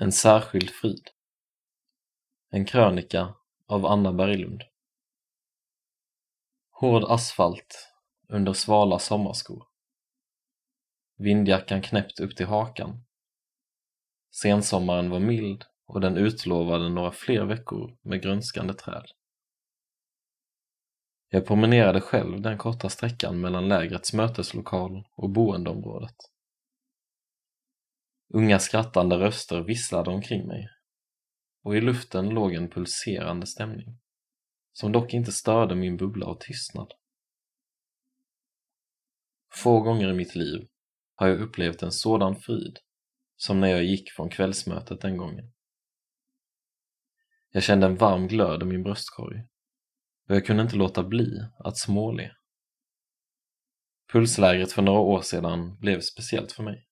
En särskild frid En krönika av Anna Berglund Hård asfalt under svala sommarskor Vindjackan knäppt upp till hakan Sensommaren var mild och den utlovade några fler veckor med grönskande träd. Jag promenerade själv den korta sträckan mellan lägrets möteslokal och boendeområdet. Unga skrattande röster visslade omkring mig och i luften låg en pulserande stämning som dock inte störde min bubbla av tystnad. Få gånger i mitt liv har jag upplevt en sådan frid som när jag gick från kvällsmötet den gången. Jag kände en varm glöd i min bröstkorg och jag kunde inte låta bli att småle. Pulslägret för några år sedan blev speciellt för mig.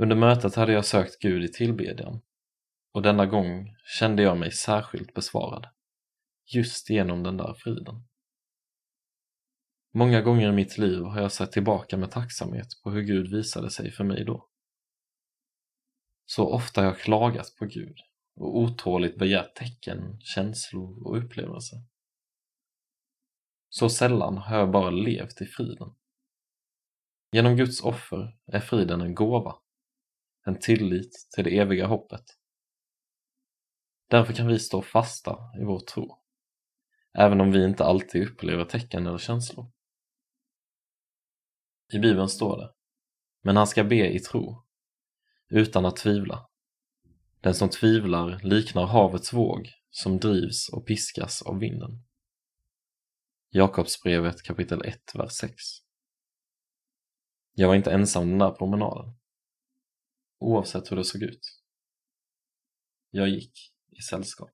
Under mötet hade jag sökt Gud i tillbedjan och denna gång kände jag mig särskilt besvarad, just genom den där friden. Många gånger i mitt liv har jag sett tillbaka med tacksamhet på hur Gud visade sig för mig då. Så ofta har jag klagat på Gud och otåligt begärt tecken, känslor och upplevelser. Så sällan har jag bara levt i friden. Genom Guds offer är friden en gåva, en tillit till det eviga hoppet. Därför kan vi stå fasta i vår tro, även om vi inte alltid upplever tecken eller känslor. I Bibeln står det, men han ska be i tro, utan att tvivla. Den som tvivlar liknar havets våg som drivs och piskas av vinden. Jakobsbrevet kapitel 1, vers 6. Jag var inte ensam den där promenaden. Oavsett hur det såg ut. Jag gick i sällskap.